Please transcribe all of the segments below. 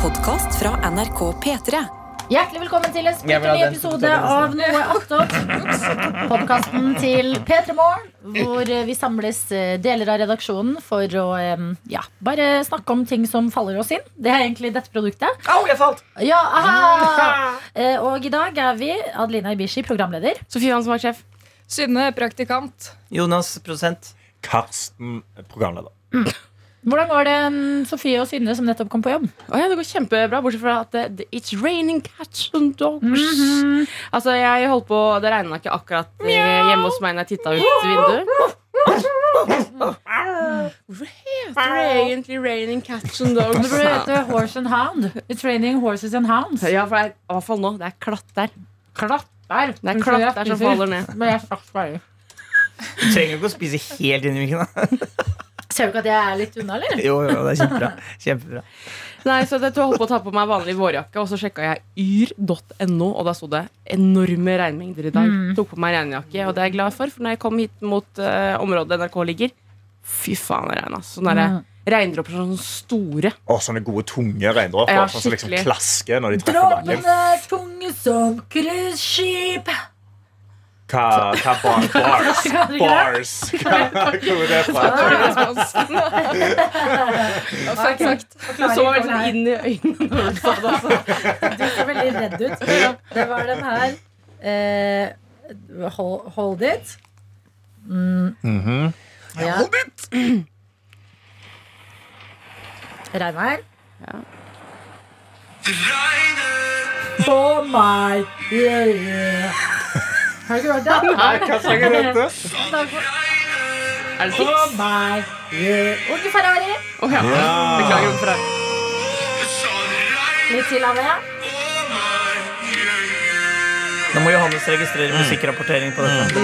podkast fra NRK P3. Hjertelig velkommen til en splitter ny episode av Noe attåt. Podkasten til P3 Morgen, hvor eh, vi samles eh, deler av redaksjonen for å ja, bare snakke om ting som faller oss inn. Det er egentlig dette produktet. Au, jeg falt! Ja, aha! Eh, Og i dag er vi Adelina Ibishi, programleder. Sofie Hansen var sjef. Synne, praktikant. Jonas prosent. Karsten, programleder. Hvordan går det mm, Sofie og Synne som nettopp kom på jobb? Oh, ja, det går kjempebra, bortsett fra at det, it's raining cats and dogs. Altså, jeg holdt på Det regna ikke akkurat eh, hjemme hos meg når jeg titta ut vinduet. Hvorfor heter det egentlig raining cats and Det dogs? burde hete Horse and Hound. It's raining horses and hounds. Ja, for det er, i hvert fall nå. Det er klatter. Klatter. Det er klatter som faller ned. Men jeg bare. Du trenger ikke å spise helt inn i mikken. da. Ser du ikke at jeg er litt unna, eller? Jo, jo, det er kjempebra. kjempebra. Nei, så jeg holdt på å ta på meg vanlig vårjakke, og så sjekka jeg yr.no, og da sto det enorme regnmengder i dag. Tok på meg regnjakke, og det er jeg glad for, for når jeg kom hit mot uh, området NRK ligger Fy faen, det regna. Sånne der regndråper sånn store. Å, sånne gode, tunge regndråper Ja, sånn som liksom klasker når de treffer bakken. Dråpene er tunge som cruiseskip. Hva, hva bar, bars? Bars. Hva, hvor er det fra? Fakt, sagt. Du så veldig sånn inn i øynene når du sa det. Altså. Du så veldig redd ut. Det var den her. Eh, hold, hold it. Mm. ja. Hold it! Regnvær. Ja. På meg. Yeah, yeah. Har du ikke hørt det? Nei, hva sang er dette? Er det sånn? meg. Yeah. Unge Ferrari. Å ja. Beklager for det. Litt til av det. Nå må Johannes registrere musikkrapportering på dette.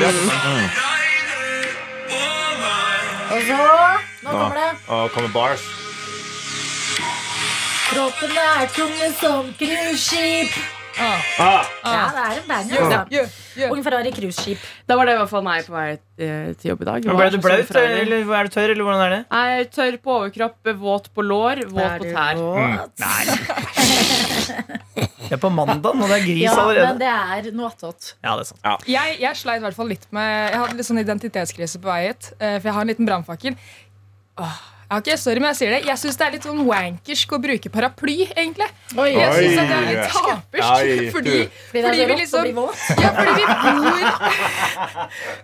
Og så Nå kommer det. Nå kommer bars. Kroppen er tunge som cruiseskip. Ah, Ja, det er en banger. Altså. Gjør, gjør. Unge Ferrari cruiseskip. Da var det i hvert fall meg på vei eh, til jobb i dag. Ble du blaut, eller er du tørr, eller hvordan er det? Nei, tørr på overkropp, våt på lår, våt på tær. Nei Det er på mandag, og det er gris Ja, men det er noe attåt. Ja, det er sant. Jeg, jeg sleit i hvert fall litt med Jeg hadde litt sånn identitetskrise på vei hit. eh, For jeg har en liten brannfakkel. Ok, sorry, men jeg sier det Jeg syns det er litt sånn wankersk å bruke paraply, egentlig. Oi, Jeg syns synes det er litt tapersk. Oi, Fordi. Fordi fordi er vi liksom. Ja, fordi vi bor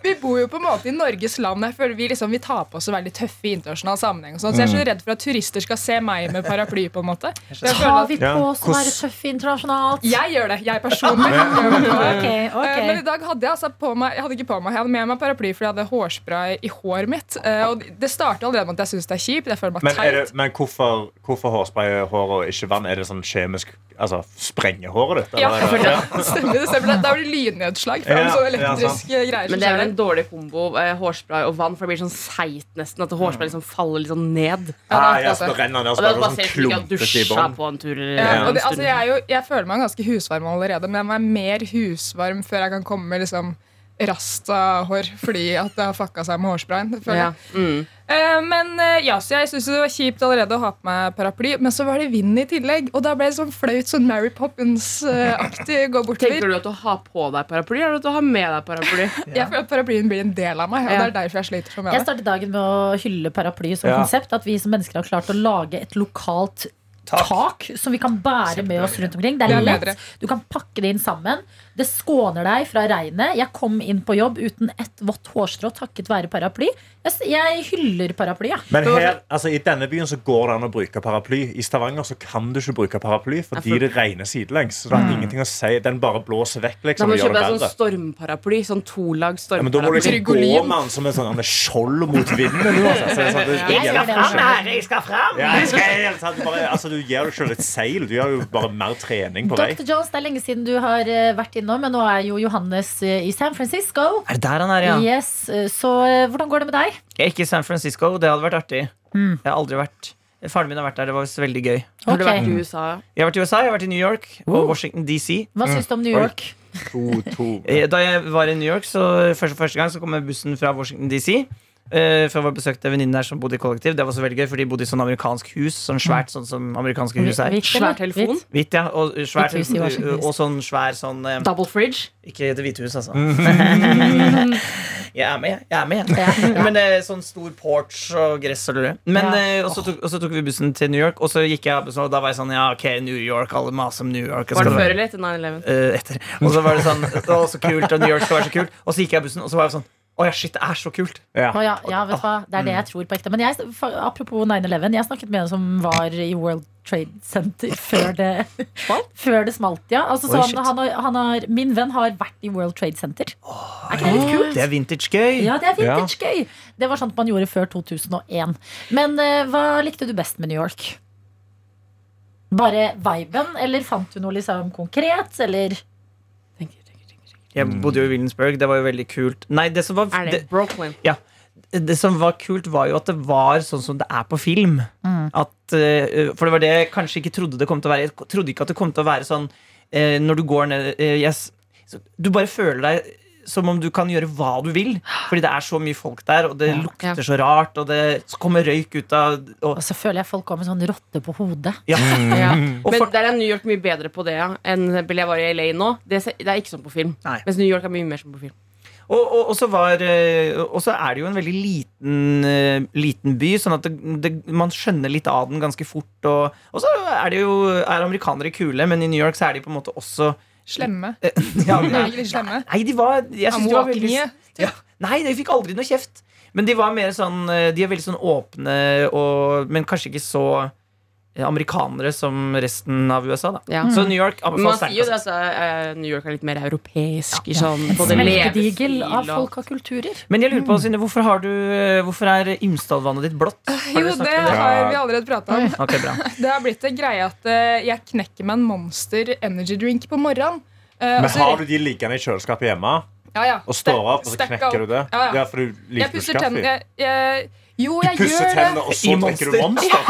Vi bor jo på en måte i Norges land. Jeg føler vi liksom Vi tar på oss en veldig tøffe i internasjonal sammenheng. sånn, Så jeg er så redd for at turister skal se meg med paraply. på en måte Så jeg, føler Tar vi på oss å være tøffe internasjonalt? jeg gjør det. Jeg personlig. okay, okay. Eh, Men i dag hadde jeg altså på meg Jeg hadde ikke på meg Jeg hadde med meg paraply fordi jeg hadde hårspray i håret mitt. Eh, Og det starter allerede med at jeg syns det er kjipt. Jeg føler meg Men, det, men hvorfor, hvorfor hårspray håret og ikke vann? Er det sånn kjemisk Altså sprenger håret ditt? Ja, det- ja, stemmer det. Stemmer det. Da blir det lydnedslag fra Ja, en sånn ja, elektrisk greier. som Men det er vel en dårlig kombo, eh, hårspray og vann, for det blir sånn seigt nesten. At hårspray liksom faller litt sånn ned. Ja, det er ja, så det. renner ned, og så det er er det bare sånn klumpete i bånn. Ja, det, altså, jeg, jeg føler meg ganske husvarm allerede, men jeg må være mer husvarm før jeg kan komme liksom rasta-hår fordi at det har fucka seg med hårsprayen. ja. mm. Eh, men eh, ja, så jeg syntes det var kjipt allerede å ha på meg paraply, men så var det vind i tillegg, og da ble det sånn flaut, sånn Mary Poppins-aktig gå Tenker du at du har på deg paraply, eller at du har med deg paraply? Jeg føler at paraplyen blir en del av meg, og Ja. det er derfor jeg sliter så med Jeg startet dagen med å hylle paraply som Ja. konsept. At vi som mennesker har klart å lage et lokalt Tak. tak som vi kan bære med oss rundt omkring. Det er er lett. Du kan pakke det inn sammen. Det skåner deg fra regnet. Jeg kom inn på jobb uten ett vått hårstrå takket være paraply. Jeg, hyller paraply, ja. Men her, altså, i denne byen så går det an å bruke paraply. I Stavanger så kan du ikke bruke paraply fordi det regner sidelengs. Så det har ingenting å si. Den bare blåser vekk. Da liksom må du kjøpe det deg sånn stormparaply. Sånn tolag Ja, men da må du stormparaply. liksom gå med den som en sånn en skjold mot vinden. Altså. Så det sånn, det, det Jeg skal fram her! jeg skal fram! Ja, jeg skal helt sant, bare, altså, du gir deg selv et seil. Du gjør jo bare mer trening på vei. Dr. Jones, det er lenge siden du har vært vært innom, men nå er jo Johannes eh, i San Francisco. Er det der han er, ja? Yes, eh, Så eh, hvordan går det med deg? Jeg er ikke i San Francisco. Det hadde vært artig. Jeg har aldri vært Faren min har vært der. Det var veldig gøy. Har du vært i USA? Jeg har vært i USA, jeg har vært i New York og Washington DC. Hva syns du om New York? To, to. Da jeg var i New York, så første, første gang så kom jeg bussen fra Washington DC. Eh, for jeg besøkte en venninne der som bodde i kollektiv. Det var så veldig gøy, for de bodde i sånn amerikansk hus. Sånn svært, sånn som amerikanske hus er. Hvitt Svær telefon. Hvitt? Ja. Og, svært, og sånn svær sånn eh, Double fridge. Ikke Det hvite hus, altså. jeg er med, jeg er med. Ja. Men uh, sånn stor porch og gress og lure. Men eh, og så tok, og så tok vi bussen til New York, og så gikk jeg og da var jeg sånn Ja, ok, New York, alle maser om New York. og Var det før eller etter 9-11? eh, etter. Og så var det sånn Det var så kult, og New York skal være så kult. Og så gikk jeg bussen, og så var jeg sånn Å ja, shit, det er så kult. Ja. Å ja, ja, vet du hva? Det er det jeg tror på ekte. Men jeg, apropos 9-11, jeg snakket med en som var i World Trade Center før det Før det smalt, ja. Altså, så han, han, har, han har, min venn har vært i World Trade Center. er ikke det litt kult? Det er vintage gøy. Ja, det er vintage gøy. Det var sånt man gjorde før 2001. Men uh, hva likte du best med New York? Bare viben, eller fant du noe liksom konkret, eller? Tenker, tenker, tenker, tenker. Jeg bodde jo i Williamsburg, det var jo veldig kult. Nei, det som var Er det det, Ja. det som var kult, var jo at det var sånn som det er på film. Mm. At, eh, for det var det jeg kanskje ikke trodde det kom til å være. Jeg trodde ikke at det kom til å være sånn eh, når du går ned eh, yes, så Du bare føler deg som om du kan gjøre hva du vil. Fordi det er så mye folk der, og det Ja. lukter Ja. så rart, og det kommer røyk ut av og, Og så føler jeg folk går med sånn rotte på hodet. ja. Ja. Men der er New York mye bedre på det ja, enn for jeg var i LA nå. Det, er ikke sånn på film. Nei. Mens New York er mye mer sånn på film. Og, og, og, så var, eh, og så er det jo en veldig liten, eh, liten by, sånn at det, det, man skjønner litt av den ganske fort. Og, og så er det jo er amerikanere kule, men i New York så er de på en måte også Slemme. ja, Nei, nei, ikke litt slemme. nei, de var Jeg synes de var veldig ja, Nei, de fikk aldri noe kjeft. Men de var mer sånn eh, De er veldig sånn åpne, og, men kanskje ikke så eh, amerikanere som resten av USA. Da. Ja. Så New York man sier jo det altså, at eh, New York er litt mer europeisk Ja. sånn smeltedigel av folk og kulturer. Men jeg lurer på, Synne, hvorfor, har du, eh, hvorfor er Imsdalvannet ditt blått? Jo, det det? har vi allerede prata om. Okay, bra. Det har blitt en greie at eh, jeg knekker meg en Monster Energy Drink på morgenen. Eh, Men har du de liggende i kjøleskapet hjemme ja, ja. og står opp, og så knekker du det? Ja, Ja, ja. for du Jeg liker pusser tennene kaffe. jeg, jeg, Jo, Du jeg pusser gjør tennene, og så trekker du Monster?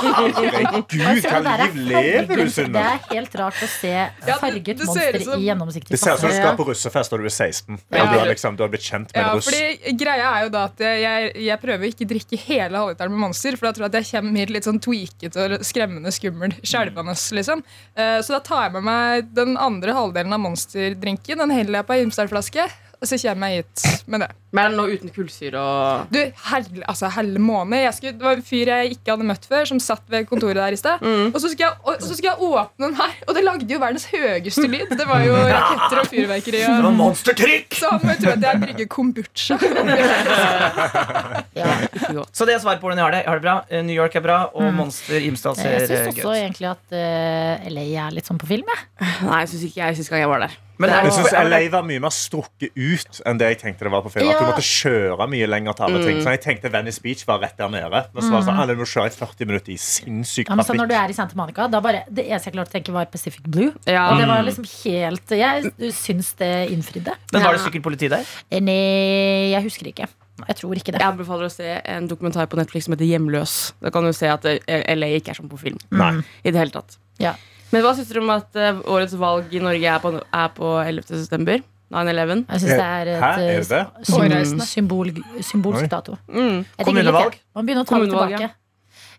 Herregud, Altså, hva det liv lever du, Sunne? Det er helt rart å se det- farget det ser monster som- i gjennomsiktig Det ser ut som du skal på russefest når du er 16. Ja. du, har liksom, du har blitt kjent med Ja, en russ. fordi Greia er jo da at jeg, jeg prøver å ikke drikke hele halvliteren med Monster, for da tror jeg at jeg kommer litt sånn tweaket og skremmende skummel. Skjelvende, liksom. Eh, Så da tar jeg med meg den andre halvdelen av Monster-drinken. Den heller jeg på ei Imsdal-flaske, og så kommer jeg hit med det. Men er det nå uten kullsyre og Du, helle, altså helle måned. Jeg skulle, det var en fyr jeg ikke hadde møtt før, som satt ved kontoret der i sted. Mm. Og, så skulle jeg, og så skulle jeg åpne den her, og det lagde jo verdens høyeste lyd. Det var jo raketter og fyrverkeri. Det var monstertrykk! så han må jo tro at jeg brygger kombucha. Ja. godt? Så det er svaret på hvordan jeg har det. Jeg har det bra. Eh, New York er bra, og Mm. Monster Imsdal ser gøy Jeg eh, syns også egentlig at eh, LA er litt sånn på film. Jeg. Nei, jeg syns ikke jeg sist gang jeg var der. Men Jeg synes er, LA var mye mer strukket ut enn det jeg tenkte det var på film. At du måtte kjøre mye lenger til alle ting. Så jeg tenkte Venice Beach var rett der nede. Men så var det sånn, alle må kjøre i 40 minutter i sinnssyk Ja, men så når du er i Santa Monica, da bare, det eneste jeg klarte å tenke, var Pacific Blue. Ja. Og det var liksom helt Jeg syns det innfridde. men var det sykkelpoliti der? Eh, Nei, jeg husker ikke. Jeg tror ikke det. Jeg anbefaler å se en dokumentar på Netflix som heter Hjemløs. Da kan du se at eh, LA ikke er som på film. Nei. I det hele tatt. Ja. Men hva syns dere om at eh, årets valg i Norge er på, er på 11. september? 9-11? Jeg syns det er et Hæ, er det det? eh, sym- Hårreisende. symbol, symbolsk Oi. dato. Mm. Jeg Kommunevalg? Man begynner å ta det Kommunevalg, tilbake.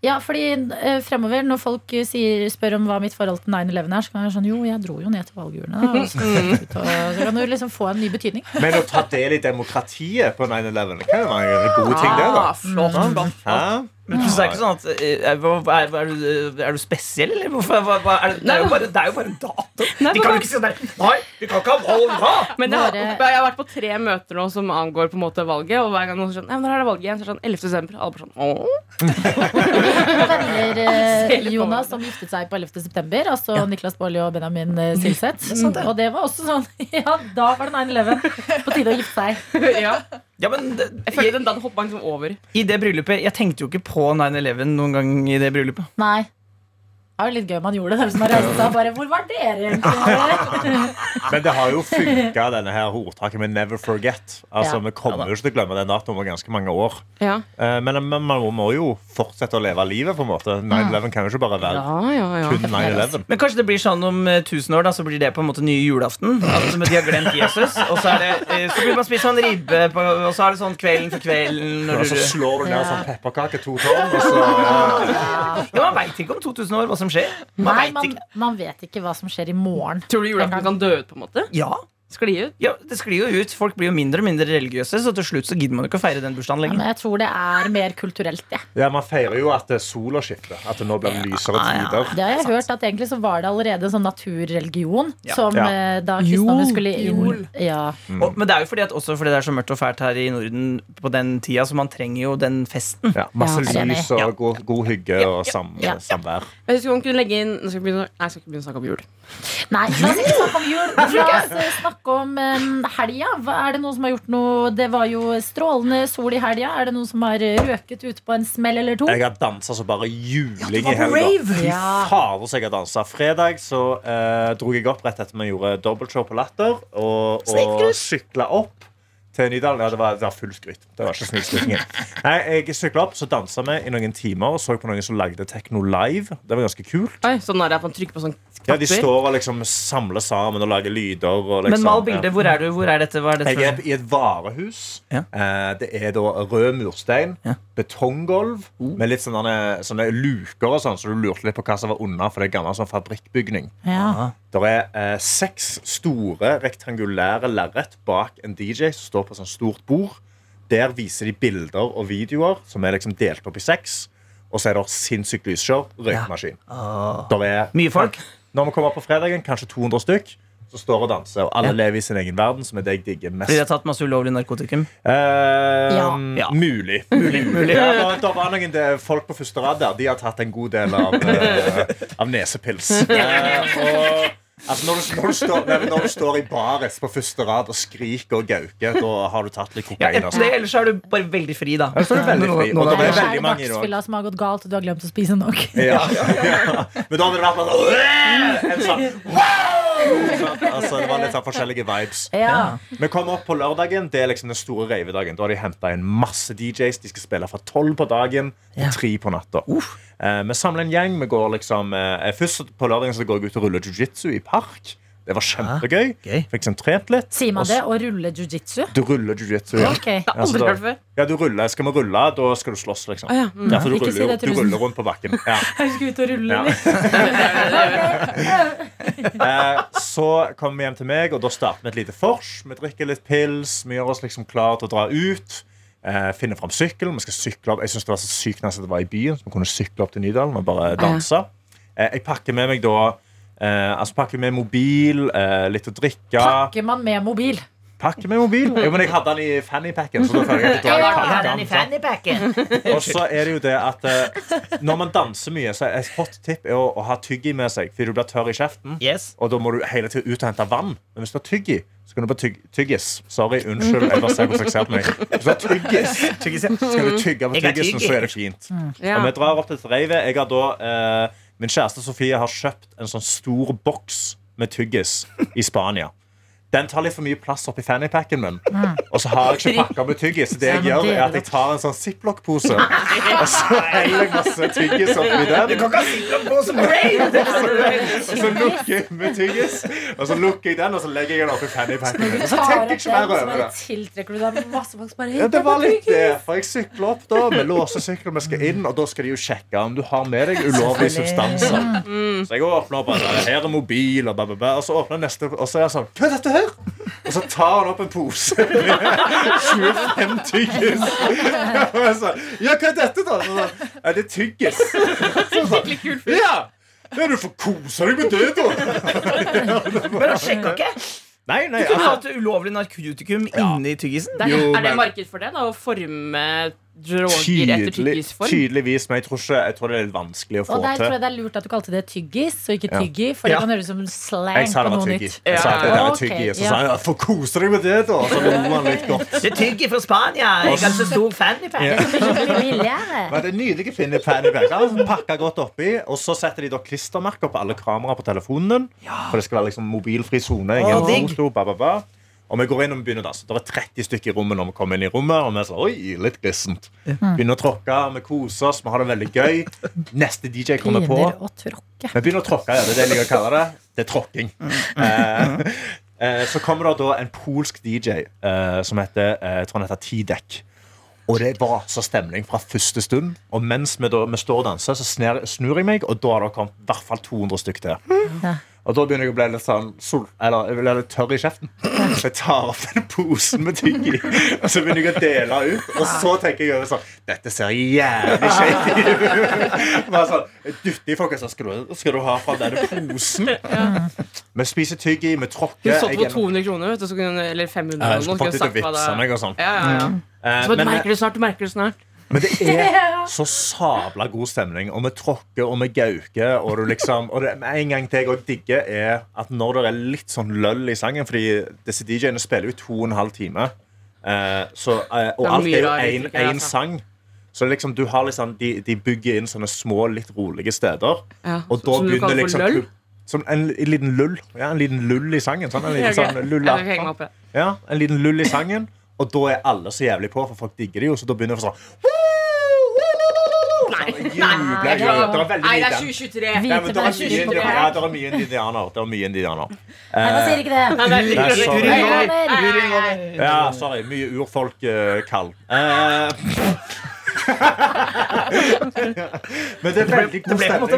Ja, fordi eh, fremover Når folk eh, sier, spør om hva mitt forhold til 9-11 er, så kan jeg være sånn Jo, jeg dro jo ned til valgurnene. da, og Så, ut og- så kan du liksom få en ny betydning. Men å ta del i demokratiet på 9-11 det kan jo være en god ting, det. da Ah, flott, flott. Hæ? Men det er ikke sånn at eh, er, er, er, du, er du spesiell, eller? Hvorfor, hva, hva, er det, det, er jo bare, det er jo bare en dato. Nei, De kan jo ikke si sånn Nei, vi kan ikke ha valg da! Men jeg har, jeg har vært på tre møter nå som angår på en måte valget. Og hver gang noen sier sånn, ja, men er det valget igjen? Så er det sånn 11. desember. Alle bare sånn, åh. Eh, på Jonas som giftet seg på 11. september, altså Niklas Baarli og Benjamin eh, Silseth. Og det var også sånn Ja, da var det 9-11. På tide å gifte seg. ja. Ja, men det, Jeg føler den den hoppa liksom over. I det bryllupet Jeg tenkte jo ikke på 9-11 noen gang i det bryllupet. Nei. Det var jo litt gøy man gjorde det. Som har reiste seg bare Hvor var dere egentlig? Men det har jo funka, denne her ordtaket med 'never forget'. Altså, Ja. Vi kommer jo ikke til å glemme den datoen over ganske mange år. Ja. Eh, Men men man må jo fortsette å leve livet. på en måte 9-11 kan jo ikke bare være Ja, ja, ja. kun 9-11. Men kanskje det blir sånn om eh, 1000 år, da, så blir det på en måte nye julaften. Altså, de har glemt Jesus. Og så, er det, eh, så blir man spist sånn ribbe, på, og så er det sånn kvelden for kvelden. Når Og så slår du ned Ja. sånn pepperkake to tårn, og så ja. ja, man veit ikke om 2000 år hva som skjer. Man Nei, vet man, ikke. man vet ikke hva som skjer i morgen. Tror du julaften kan dø ut, på en måte? Ja, Skli ut? ja, det sklir jo ut. Folk blir jo mindre og mindre religiøse, så til slutt så gidder man jo ikke å feire den bursdagen Ja, lenger. men jeg tror det er mer kulturelt, jeg. ja, Man feirer jo at det er sola skifter. At det nå blir lysere Ja, ja. tider. Det har jeg hørt at egentlig så var det allerede sånn naturreligion Ja. som Ja. eh, da kristendommen Jol. skulle inn Jol. ja. Og, men det er jo fordi at også fordi det er så mørkt og fælt her i Norden på den tida, så man trenger jo den festen. Ja, masse Ja, enig. lys og god, god hygge og sam, Ja. samvær. Jeg husker man kunne legge inn Nå skal jeg begynne, nei, jeg skal ikke begynne å snakke om jul. Nei, la oss ikke snakke om jul. La oss eh, snakke om um, helga. Er det noen som har gjort noe Det var jo strålende sol i helga. Er det noen som har røket ut på en smell eller to? Jeg har dansa så bare juling ja, i helga. Fy Ja. fader, så jeg har dansa. Fredag så eh, dro jeg opp rett etter vi gjorde dobbeltshow på Latter. Og, og sykla opp til Nydalen. Ja, det var, det var full skryt. Det var ikke. Nei, jeg sykla opp, så dansa vi i noen timer og så på noen som lagde Tekno live. Det var ganske kult. Oi, sånn er det at man trykker på sånn Ja, De står og liksom samler sammen og lager lyder. Og liksom, Men mal ja. bildet. Hvor er du? Hvor er dette? Hva er dette? Jeg er i et varehus. Ja. Eh, det er da rød murstein, Ja. betonggulv med litt sånne, sånne luker og sånn, så du lurte litt på hva som var under, for det er gammel sånn fabrikkbygning. Ja. Det er eh, seks store rektangulære lerret bak en DJ som står på et sånt stort bord. Der viser de bilder og videoer som er liksom delt opp i seks. Og så er det sinnssykt lysshow. Røykemaskin. Ja. Oh. er Mye folk? Når vi kommer på fredagen, kanskje 200 stykk. Så står og danser, og alle Ja. lever i sin egen verden, som er det jeg digger mest. Fordi de har tatt masse ulovlig narkotikum? Eh, Ja. Ja. Mulig. mulig. Ja, da, da var noen det, folk på første rad der. De har tatt en god del av, uh, av nesepils. Eh, og, altså, når, du, når, du står, nei, når du står i baris på første rad og skriker og gauker, da har du tatt litt kokain. ellers, Altså. det, ellers er du bare veldig fri, da. Ellers er du veldig fri, Nå- og nå- da nå- er Eller veldig er det mange i dag. som har gått galt, og du har glemt å spise nok. Ja, ja. Men da hadde det vært sånn Altså, det var litt sånn forskjellige vibes. Ja. Vi kommer opp på lørdagen. Det er liksom den store ravedagen. Da har de henta inn masse DJs. De skal spille fra tolv på dagen til tre på natta. Uh, vi samler en gjeng. Vi går liksom eh, Først på lørdagen så går jeg ut og ruller jiu-jitsu i park. Det var kjempegøy. gøy. Fikk liksom trent litt. Sier man det? Å rulle jiu-jitsu? Du ruller jiu-jitsu. Ja. Okay. Det Altså, da- ja, du ruller. Skal vi rulle, da skal du slåss, liksom. Ah, ja. Mm. Ja, for du, ruller, si det du ruller rundt på bakken. Ja. Jeg skal ut og rulle Ja. litt. Eh, så kommer vi hjem til meg, og da starter vi et lite vors. Vi drikker litt pils, vi gjør oss liksom klar til å dra ut. Eh, finner fram sykkel. Vi skal sykle opp Jeg synes det var så sykt nice at det var i byen, så vi kunne sykle opp til Nydalen og bare danse. Eh, jeg pakker med meg da eh, Altså pakke med mobil, eh, litt å drikke. Pakker man med mobil? Pakke med mobil. Jo, men jeg hadde den i fannypacken. Så da føler jeg at da Ja, hadde den i fannypacken. Og så er det jo det at eh, når man danser mye, så er et hot tip er å, å ha tyggi med seg, fordi du blir tørr i kjeften. Yes. Og da må du hele tiden ut og hente vann. Men hvis du har tyggi, så kan du bare tyg tyggis. Sorry, unnskyld. Jeg bare ser hvordan jeg ser på meg. Hvis du har tyggis, så kan du tygge på Jeg tyggisen, så er det fint. Ja. Og vi drar opp til Reivet. Jeg har da eh, Min kjæreste Sofie har kjøpt en sånn stor boks med tyggis i Spania. Den tar litt for mye plass oppi fannypacken min. Og så har jeg ikke pakka med tyggis. Så det jeg gjør, er at jeg tar en sånn ziplock-pose, og så heller jeg masse tyggis oppi den. Du kan ikke ha ziplock på! Og så lukker jeg med tyggis, og så lukker jeg den, og så legger jeg den oppi fannypacken min. Så tenker jeg ikke mer over det. tiltrekker du deg masse folk bare Ja, det var litt det, for jeg sykler opp da Vi låser sykkelen, vi skal inn Og da skal de jo sjekke om du har med deg ulovlige substanser Så jeg åpner opp Her er mobil og, og så åpner neste Og så er jeg sånn, hva er dette her? Og så tar han opp en pose Med 25 tyggis Og jeg sa ja hva er dette da? Så det er det tyggis? Sånn, ja ja, du får kose deg med det da Men han sjekka ikke. Nei, nei, Du kunne altså hatt ulovlig narkotikum inni tyggisen. Jo, er det marked for det? da Å forme droger etter Tydelig, tyggisform. tydeligvis, men jeg tror, ikke, jeg tror det er litt vanskelig å få Og der tror jeg det er lurt at du kalte det tyggis og ikke tyggi, for det Ja. kan høres ut som slang Jeg på noe nytt. Jeg sa at det var tyggi, tyggi. Så sa jeg ja, få kose deg med det, da. Så lo han litt godt. Det er tyggi fra Spania. Jeg er ganske stor fan i Det er nydelige finner Pannybag. Pakka godt oppi, og så setter de da klistremerker på alle kameraer på telefonen din. For det skal være liksom mobilfri sone. Ingen Å, Og vi går inn og vi begynner da, så Det er 30 stykker i rommet når vi kommer inn i rommet. Og vi er sånn, oi, litt glissent. Begynner å tråkke, vi koser oss, vi har det veldig gøy. Neste DJ kommer på. Å. Vi begynner å tråkke, ja, det er det jeg liker å kalle det. Det er tråkking. Eh, eh, så kommer det da en polsk DJ eh, som heter eh, jeg tror han heter T-Deck. Og det var så stemning fra første stund. Og mens vi, da, vi står og danser, så snur jeg meg, og da har det kommet i hvert fall 200 stykker til. Ja. Og da begynner jeg å bli litt sånn sol, Eller jeg blir litt tørr i kjeften. Så jeg tar opp den posen med tygg i, og så begynner jeg å dele ut. Og så tenker jeg over sånn Dette ser jævlig shady ut. Bare sånn, dytter i folk og sier skal, du- skal du ha fra denne posen? Vi spiser tygg i, vi tråkker. Hun satt på 200 kroner, vet du, så kunne, eller 500 Jeg skulle fått litt å vitse meg og sånn. Ja, ja, ja. Mm. Så men, du merker det snart, du merker det snart. Men det er så sabla god stemning, og vi tråkker og vi gauker. Og, du liksom, og det, en gang til jeg òg digger, er at når det er litt sånn løll i sangen Fordi disse DJ-ene spiller jo to og en halv time, eh, så, eh, og alt er jo én altså. sang. Så liksom, du har liksom, de, de bygger inn sånne små, litt rolige steder. Ja. Og da begynner liksom løll? Som en, en liten lull. Ja, en liten lull i sangen. Sånn, en liten sånn lull ja, en liten lull i sangen, og da er alle så jævlig på, for folk digger det jo. Så da begynner det sånn Nei, er Nei, det er 2023. Nei, men det er mye, er indianer. Det er mye indianer. Nei, man sier ikke det. Er- sorry. Nei, Ja, sorry. Mye urfolk uh, kall. Eh, Men det er veldig Det god ble på en måte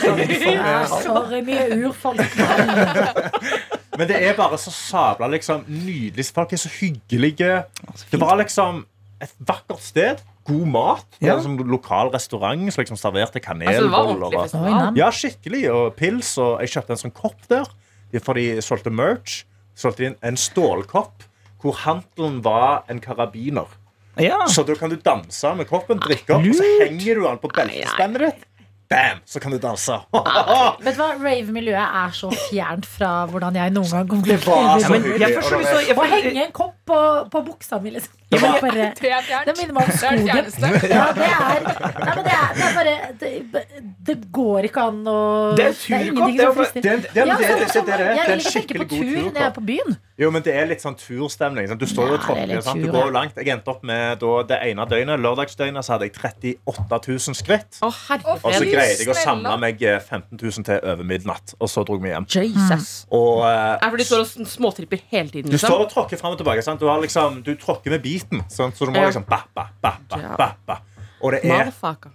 stemning. verre da. Sorry, mye urfolk. Men det er bare så sabla liksom, nydelig. Folk er så hyggelige. Det var liksom et vakkert sted. God mat. Det Ja. en sånn lokal restaurant som liksom serverte kanelboller. Altså, og-. Ja, skikkelig. Og pils. Og jeg kjøpte en sånn kopp der. For de solgte merch. Solgte inn en, en stålkopp hvor handelen var en karabiner. Ja. Så da kan du danse med koppen, drikke opp, og så henger du den på beltespennet ditt. Bam! Så kan du danse. Vet du hva, Rave-miljøet er så fjernt fra hvordan jeg noen gang å Ja, men jeg å jeg kopp på, på buksa mi, liksom. Det var- Bare- Det er. Det minner meg om Det er det skogen. Ja, det er Nei, men det er, det er bare det, det går ikke an å Det er ingenting turkopp, det som er frister. Det, det, det, det, det, det, det, det er Jeg en ikke tenke skikkelig på god tur når jeg er på byen. Jo, men det er litt sånn turstemning. Du står jo og Ja, er tråkker. Du går jo langt. Jeg endte opp med da, det ene døgnet, lørdagsdøgnet, så hadde jeg 38 000 skritt. Å, Og så greide jeg å samle meg eh, 15 000 til over midnatt. Og så dro vi hjem. Jesus. Og uh, er fordi du står og småtripper hele tiden. du står Liksom. og tråkker fram og tilbake. Sant? Du, har liksom, du tråkker med biten, sant? så du må Ja. liksom ba, ba, ba, ba, ba, ba. Og det er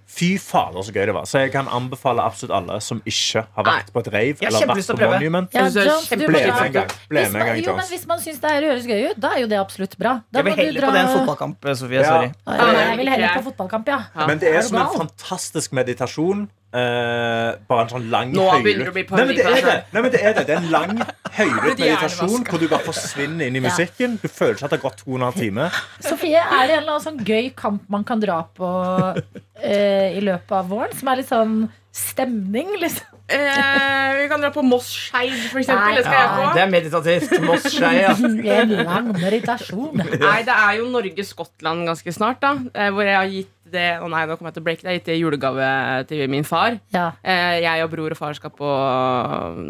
Fy fader, så gøy det var. Så jeg kan anbefale absolutt alle som ikke har vært på et rave eller vært på. Monument. Ja, det Jones, Ble med en gang. Ble med en gang, jo, men hvis man syns det her høres gøy ut, da er jo det absolutt bra. Da Jeg vil heller dra på den fotballkamp, Sofie. Ja. Sorry. Ja, Jeg vil heller på fotballkamp, ja. Ja. Men det er Er som en fantastisk meditasjon. Eh, bare en sånn lang Nå begynner det å bli Nei, men det er parodi på det. Nei, men det er det. Det er en lang, høylytt meditasjon hvor du bare forsvinner inn i musikken. Du føler ikke at det har gått to og en halv time. Sofie, er det en eller annen sånn gøy kamp man kan dra på uh, i løpet av våren? Som er litt sånn stemning, liksom? Eh, vi kan dra på Moss Skeid, for Nei. eksempel. Det skal jeg Ja, på. det er meditativt. Moss-Skeid, ja. En lang meditasjon. Nei, det er jo Norge-Skottland ganske snart, da. eh, Hvor jeg har gitt det Å nei, nå kommer jeg til å breake det. er gitt i julegave til min far. Ja. Eh, Jeg og bror og far skal på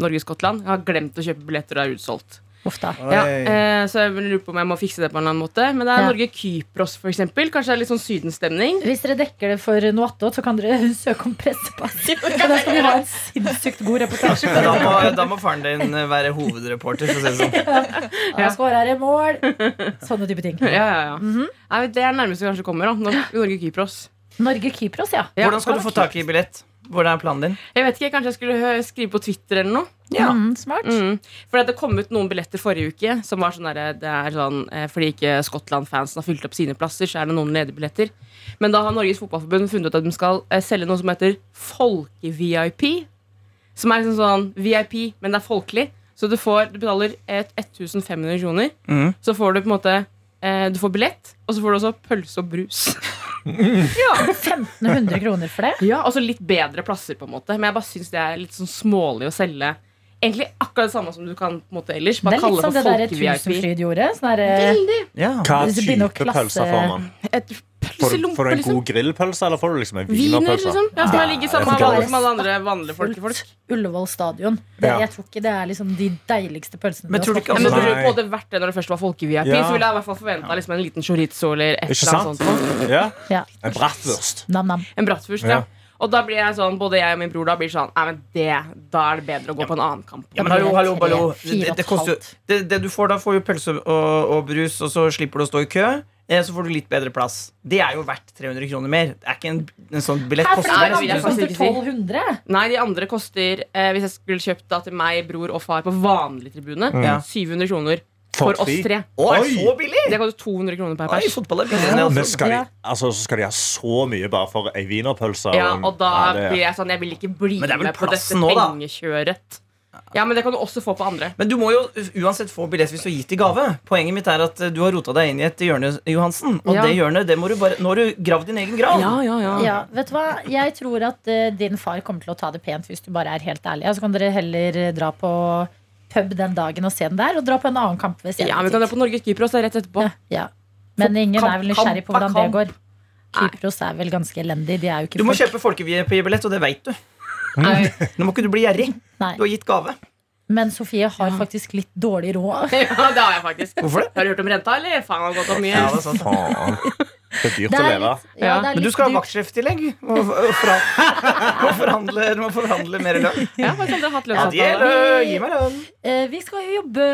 Norge-Skottland. Jeg har glemt å kjøpe billetter, og det er utsolgt. Uff da. Ja, eh, så jeg lurer på om jeg må fikse det på en eller annen måte. Men det er Ja. Norge-Kypros, eksempel. Kanskje det er litt sånn sydenstemning. Hvis dere dekker det for noe attåt, så kan dere søke om pressepass. Da skal vi ha en sinnssykt god reportasje. Da må, da må faren din være hovedreporter. For å si det sånn. Han skårer i mål. Sånne type ting. Ja, ja, ja. Mhm. Nei, det er nærmest vi kanskje kommer. da Norge-Kypros. Norge-Kypros, ja. Ja. Hvordan skal du få tak i billett? Hvordan er planen din? Jeg vet ikke, Kanskje jeg skulle skrive på Twitter eller noe. Ja. Mm, smart. Mm. For det kom ut noen billetter forrige uke som var sånn der, det er sånn, eh, Fordi ikke Skottland-fansen har fylt opp sine plasser, så er det noen ledige billetter. Men da har Norges Fotballforbund funnet ut at de skal eh, selge noe som heter Folke-VIP. Som er liksom sånn VIP, men det er folkelig. Så du får, du betaler 1500 kroner. Mm. Så får du på en måte eh, Du får billett, og så får du også pølse og brus. Ja. 1500 kroner for det? Ja, altså litt bedre plasser, på en måte. Men jeg bare syns det er litt sånn smålig å selge. Egentlig akkurat det samme som du kan på en måte ellers. Det Bare er litt som det det der. Tusenfryd gjorde. Sånn der, Ja. Hva Hvis du begynner type pølser får man? Et Får du, får du en liksom. god grillpølse, eller får du liksom en Wiener, wienerpølse? liksom. Ja, som ligger sammen med Ja, alle, som alle andre vanlige folkefolk. fullt Ullevål stadion. Det, Jeg tror ikke det er liksom de deiligste pølsene Men du tror du har ikke Ja, smakt. men på vært det når det først var folke-VIP, Ja. så ville jeg i hvert fall forventa liksom en liten chorizo eller et eller annet sånt. Ja. Ja. En bratwurst. En bratwurst, Ja. ja. Og da blir jeg sånn, både jeg og min bror da blir sånn Nei, men det, Da er det bedre å gå på en annen kamp. Ja, men hallo, hallo, hallo. Det, Det, det, koster, det, det du får da, får jo pølse og, og brus, og så slipper du å stå i kø. Eh, Så får du litt bedre plass. Det er jo verdt 300 kroner mer. Det er ikke en, en sånn billett Her koster Nei, jeg koster faktisk ikke si. 1200. Nei, de andre koster eh, Hvis jeg skulle kjøpt da til meg, bror og far på vanlig tribune, mm. 700 kroner For oss tre? Å, er Oi! det så billig? Det koster 200 kroner per Oi, pers. fotball er billig. enn. Men skal de, altså, så skal de ha så mye bare for ei wienerpølse? Ja, og da Ja, det- blir jeg sånn Jeg vil ikke bli Men det vel med på dette pengekjøret. Ja, men det kan du også få på andre. Men du må jo uansett få billett hvis du har gitt i gave. Poenget mitt er at eh, du har rota deg inn i et hjørne, Johansen. Og Ja. det hjørnet, det må du bare Nå har du gravd din egen grav. Ja, ja, ja. Ja, vet du hva? Jeg tror at uh, din far kommer til å ta det pent hvis du bare er helt ærlig. Så kan dere heller eh, dra på pub den dagen og se den der, og dra på en annen kamp ved Ja, vi kan dra på Norge-Kypros rett etterpå. Ja, ja. Men ingen er vel nysgjerrig på hvordan det går. Kypros er vel ganske elendig. De er jo ikke Du må folk. kjøpe folkebillett, og det veit du. Nei. Nå må ikke du bli gjerrig. Nei. Du har gitt gave. Men Sofie har faktisk litt dårlig råd. Ja, det har jeg faktisk. Hvorfor det? Har du hørt om renta, eller? Faen, har gått opp mye. Ja, det er sant. Det er dyrt Det å leve. litt, ja, Men du skal ha vaktsjeftillegg. Og, og, og forhandle, må forhandle mer lønn. Ja, Ja, de er lø- Gi meg lønn. Eh, Vi skal jo jobbe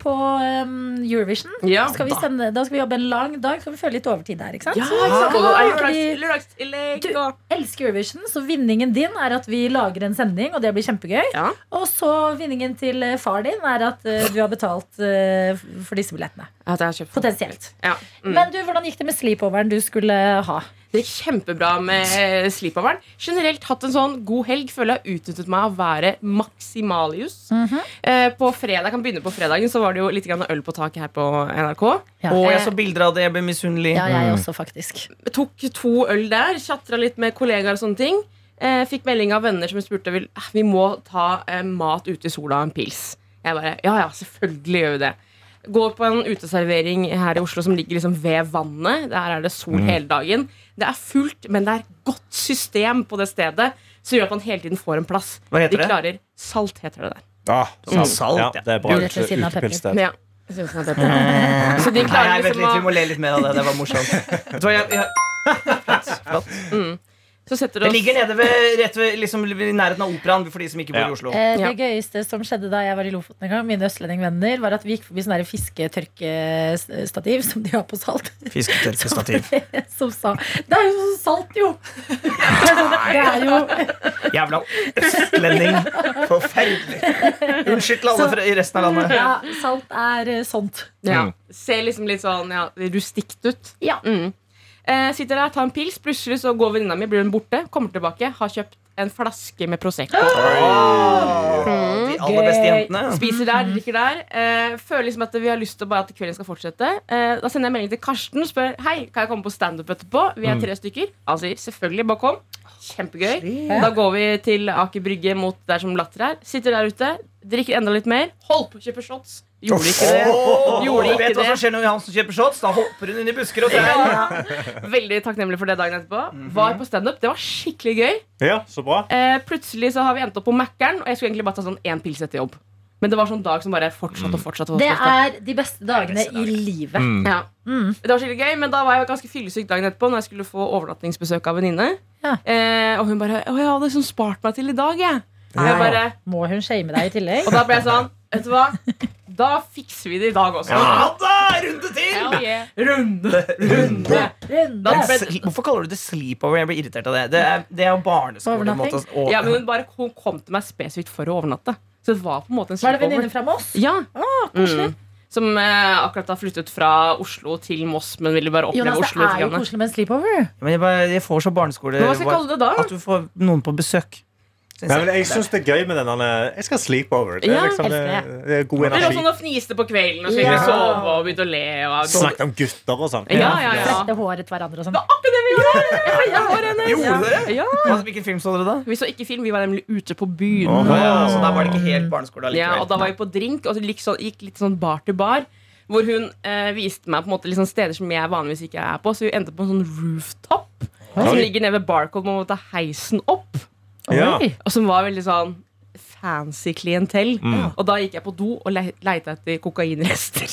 på um, Eurovision. Ja, Skal vi da. sende, da skal vi jobbe en lang dag. Skal vi føle litt overtid der, ikke sant? Ja, ikke sant? Du- elsker Eurovision, så vinningen din er at vi lager en sending, og det blir kjempegøy. Ja. Og så vinningen til eh, far din er at eh, du har betalt for disse billettene. At jeg har kjøpt Potensielt. Ja. Mm. Men du, hvordan gikk det med sleepoveren du skulle ha? Det gikk kjempebra med sleepoveren. Generelt hatt en sånn god helg. Føler jeg har utnyttet meg av å være maksimalius. eh, på fredag, kan begynne på fredagen, så var det jo litt grann øl på taket her på NRK. Ja. Og jeg Eh, så bilder av det. Jeg ble misunnelig. Ja, jeg også, faktisk. tok to øl der, chatra litt med kollegaer og sånne ting. Eh, fikk melding av venner som spurte eh, vi må ta eh, mat ute i sola og en pils. Jeg bare ja, ja, selvfølgelig gjør vi det. Går på en uteservering her i Oslo som ligger liksom ved vannet. Der er det sol hele dagen. Det er fullt, men det er godt system på det stedet som gjør at man hele tiden får en plass. Hva heter De det? klarer Salt, heter det der. Ah, Mm, salt, ja, ja. det er bra utepilssted. Ja. Så de klarer nei, liksom litt, vi må le litt mer av det. Det var morsomt. Jeg, jeg, flott, flott. Setter Det oss ligger nede ved, rett ved liksom, i nærheten av operaen for de som ikke bor Ja. i Oslo. Eh, det Ja. gøyeste som skjedde da jeg var i Lofoten en gang, mine østlendingvenner, var at vi gikk forbi sånn fisketørkestativ som de har på salt. Fisketørkestativ. som sa Det er jo så salt, jo! Det er jo Jævla østlending. Forferdelig. Unnskyld til alle fra, i resten av landet. Ja, salt er eh, sånt. ja, Mm. Ser liksom litt sånn ja, rustikt ut. Ja. Mm. Eh, sitter der, tar en pils, plutselig så går venninna mi, blir hun borte, kommer tilbake, har kjøpt en flaske med Prosecco. De aller beste Gøy. jentene. Spiser der, drikker der. Eh, føler liksom at vi har lyst til bare at kvelden skal fortsette. Eh, da sender jeg melding til Karsten og spør Hei, kan jeg komme på standup etterpå. Vi er tre stykker. Han sier selvfølgelig, bare kom. Kjempegøy. Da går vi til Aker Brygge mot der som Latter er. Sitter der ute, drikker enda litt mer. Hold på å kjøpe shots. Gjorde ikke det. Gjorde Vet ikke du hva som skjer når Johansen kjøper shots? Da hopper hun inn i busker og trær. Veldig takknemlig for det dagen etterpå. Var på standup. Det var skikkelig gøy. Ja, så bra. Eh, plutselig så har vi endt opp på Mækkern, og jeg skulle egentlig bare ta sånn én pils etter jobb. Men det var sånn dag som bare fortsatte og fortsatte. Det er de beste dagene i livet. Ja. Det var skikkelig gøy, men da var jeg ganske fyllesyk dagen etterpå Når jeg skulle få overnattingsbesøk av venninne. Ja. Eh, og hun bare 'Å, jeg hadde liksom spart meg til i dag', jeg. Og, jeg bare, Må hun shame deg i tillegg? og da ble jeg sånn Vet du hva? Da fikser vi det i dag også. Ja da! Runde til! Hell yeah. Runde, runde. Runde. Hvorfor kaller du det sleepover? Jeg blir irritert av det. Det er, det er jo barneskole. Måte, ja, men hun bare hun kom til meg spesifikt for å overnatte. Så det var på en måte en Var det sleepover. venninne fra Moss? Ja. Ah, Mm. Som eh, akkurat har flyttet fra Oslo til Moss, men ville bare oppleve Jonas, det er jo koselig med en sleepover. Men jeg, bare, jeg får så barneskole Hva skal jeg kalle det da? At du får noen på besøk. Nei, men jeg syns det er gøy med den der Jeg skal sleep over. Det er Ja, liksom det, det er god Det lå sånn å fniste på kvelden og så Ja. sove og begynte å le. Og, Snakket om gutter og sånn. Ja, ja, ja. Flette håret til hverandre og sånn. Gjorde dere? ja. Hvilken film så dere da? Vi så ikke film, vi var nemlig ute på byen. Oh, Ja, så da var det ikke helt barneskole Ja, og da var vi på drink, og så sånn, gikk litt sånn bar til bar. Hvor hun eh, viste meg på en måte sånn steder som jeg vanligvis ikke er på. Så vi endte på en sånn rooftop som ligger nede ved Barcode. Man må ta heisen opp. Ja. Og som var veldig sånn fancy klientell. Mm. Og da gikk jeg på do og le leita etter kokainrester.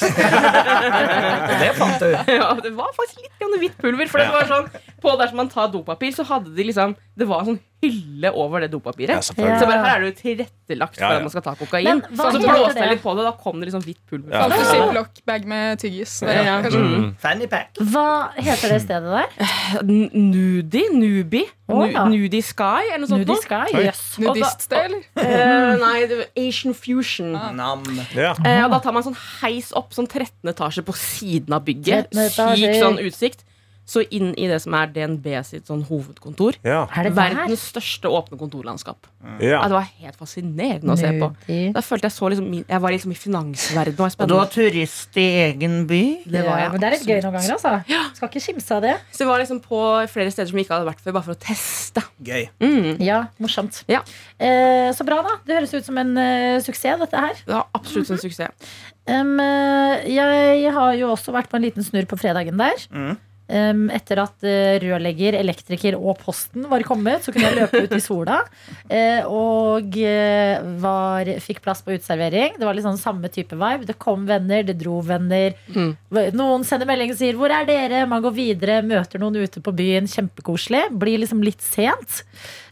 Det fant du. ja, det var faktisk litt hvitt pulver. For det var sånn, på der som man tar dopapir, så hadde de liksom Det var en sånn hylle over det dopapiret. Ja, Så bare her er det jo tilrettelagt for ja. at man skal ta kokain. Men så, så blåste jeg litt på det, da kom det liksom hvitt pulver. Ja. Fant du ziplock-bag med tyggis? Ja. Mm. Fanny pack. Hva heter det stedet der? Nudi? Nubi? Oh, ja. Nudi Sky? Eller noe sånt? Nudi? Sky? yes. Nudiststed, eller? Uh, nei, det var Asian Fusion. Nam. Ja. Uh, og da tar man sånn heis opp, sånn 13 etasje på siden av bygget. 13. Syk sånn utsikt. Så inn i det som er DNB sitt sånn hovedkontor. Ja. Er det? Verdens største åpne kontorlandskap. Ja. Ja, det var helt fascinerende å se på. Da følte jeg så liksom Jeg var liksom i finansverdenen. Og du var turist i egen by? Det var Ja, men det er litt gøy noen ganger, altså. Skal ikke kimse av det. Så vi var liksom på flere steder som vi ikke hadde vært før, bare for å teste. Gøy. Mm. Ja, morsomt. Ja. Eh, så bra, da. Det høres ut som en uh, suksess, dette her. Ja, absolutt en suksess. Em, eh, jeg har jo også vært på en liten snurr på fredagen der. Mm. Etter at eh, rørlegger, elektriker og posten var kommet, så kunne jeg løpe ut i sola. eh, og eh, var, fikk plass på uteservering. Det var litt sånn samme type vibe. Det kom venner, det dro venner. Mm. Noen sender melding og sier 'Hvor er dere?' Man går videre, møter noen ute på byen. Kjempekoselig. Blir liksom litt sent.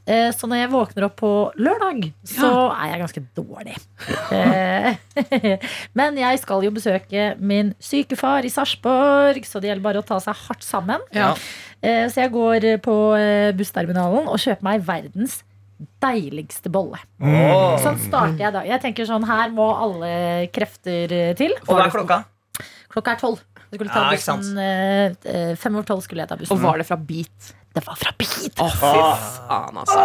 Eh, Så når jeg våkner opp på lørdag, så er jeg ganske dårlig. Eh, Men jeg skal jo besøke min syke far i Sarpsborg, så det gjelder bare å ta seg hardt sammen. Ja. Eh, Så jeg går på bussterminalen og kjøper meg verdens deiligste bolle. Oh. Sånn starter jeg da. Jeg tenker sånn, her må alle krefter til. Og hva er klokka? Klokka er tolv. Jeg skulle ta bussen eh, Fem over tolv skulle jeg ta bussen. Og var det fra Beat? Det var fra Beat! Å, fy faen, altså.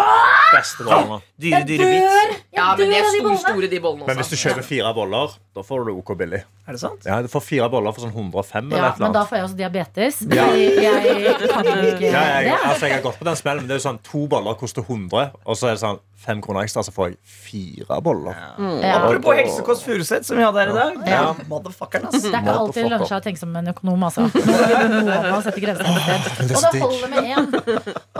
Beste bollene. Dyre, dyre bits. Ja, men de er store, store, de bollene Men hvis du kjøper fire boller, da får du OK billig. Er det sant? Ja, Du får fire boller for sånn 105 eller Ja, et men da får jeg også diabetes. Ja. Jeg, jeg kan ikke Ja, jeg, altså, jeg har gått på den smellen, men det er jo sånn To boller koster 100, og så er det sånn fem kroner ekstra, så får jeg fire boller. Ja. Apropos Helsekost Furuset, som vi hadde her i dag. Ja. Motherfuckeren, ass. Det er ikke alltid lønner seg å tenke som en økonom, altså. Nå må sette grensene. Og det holder med én.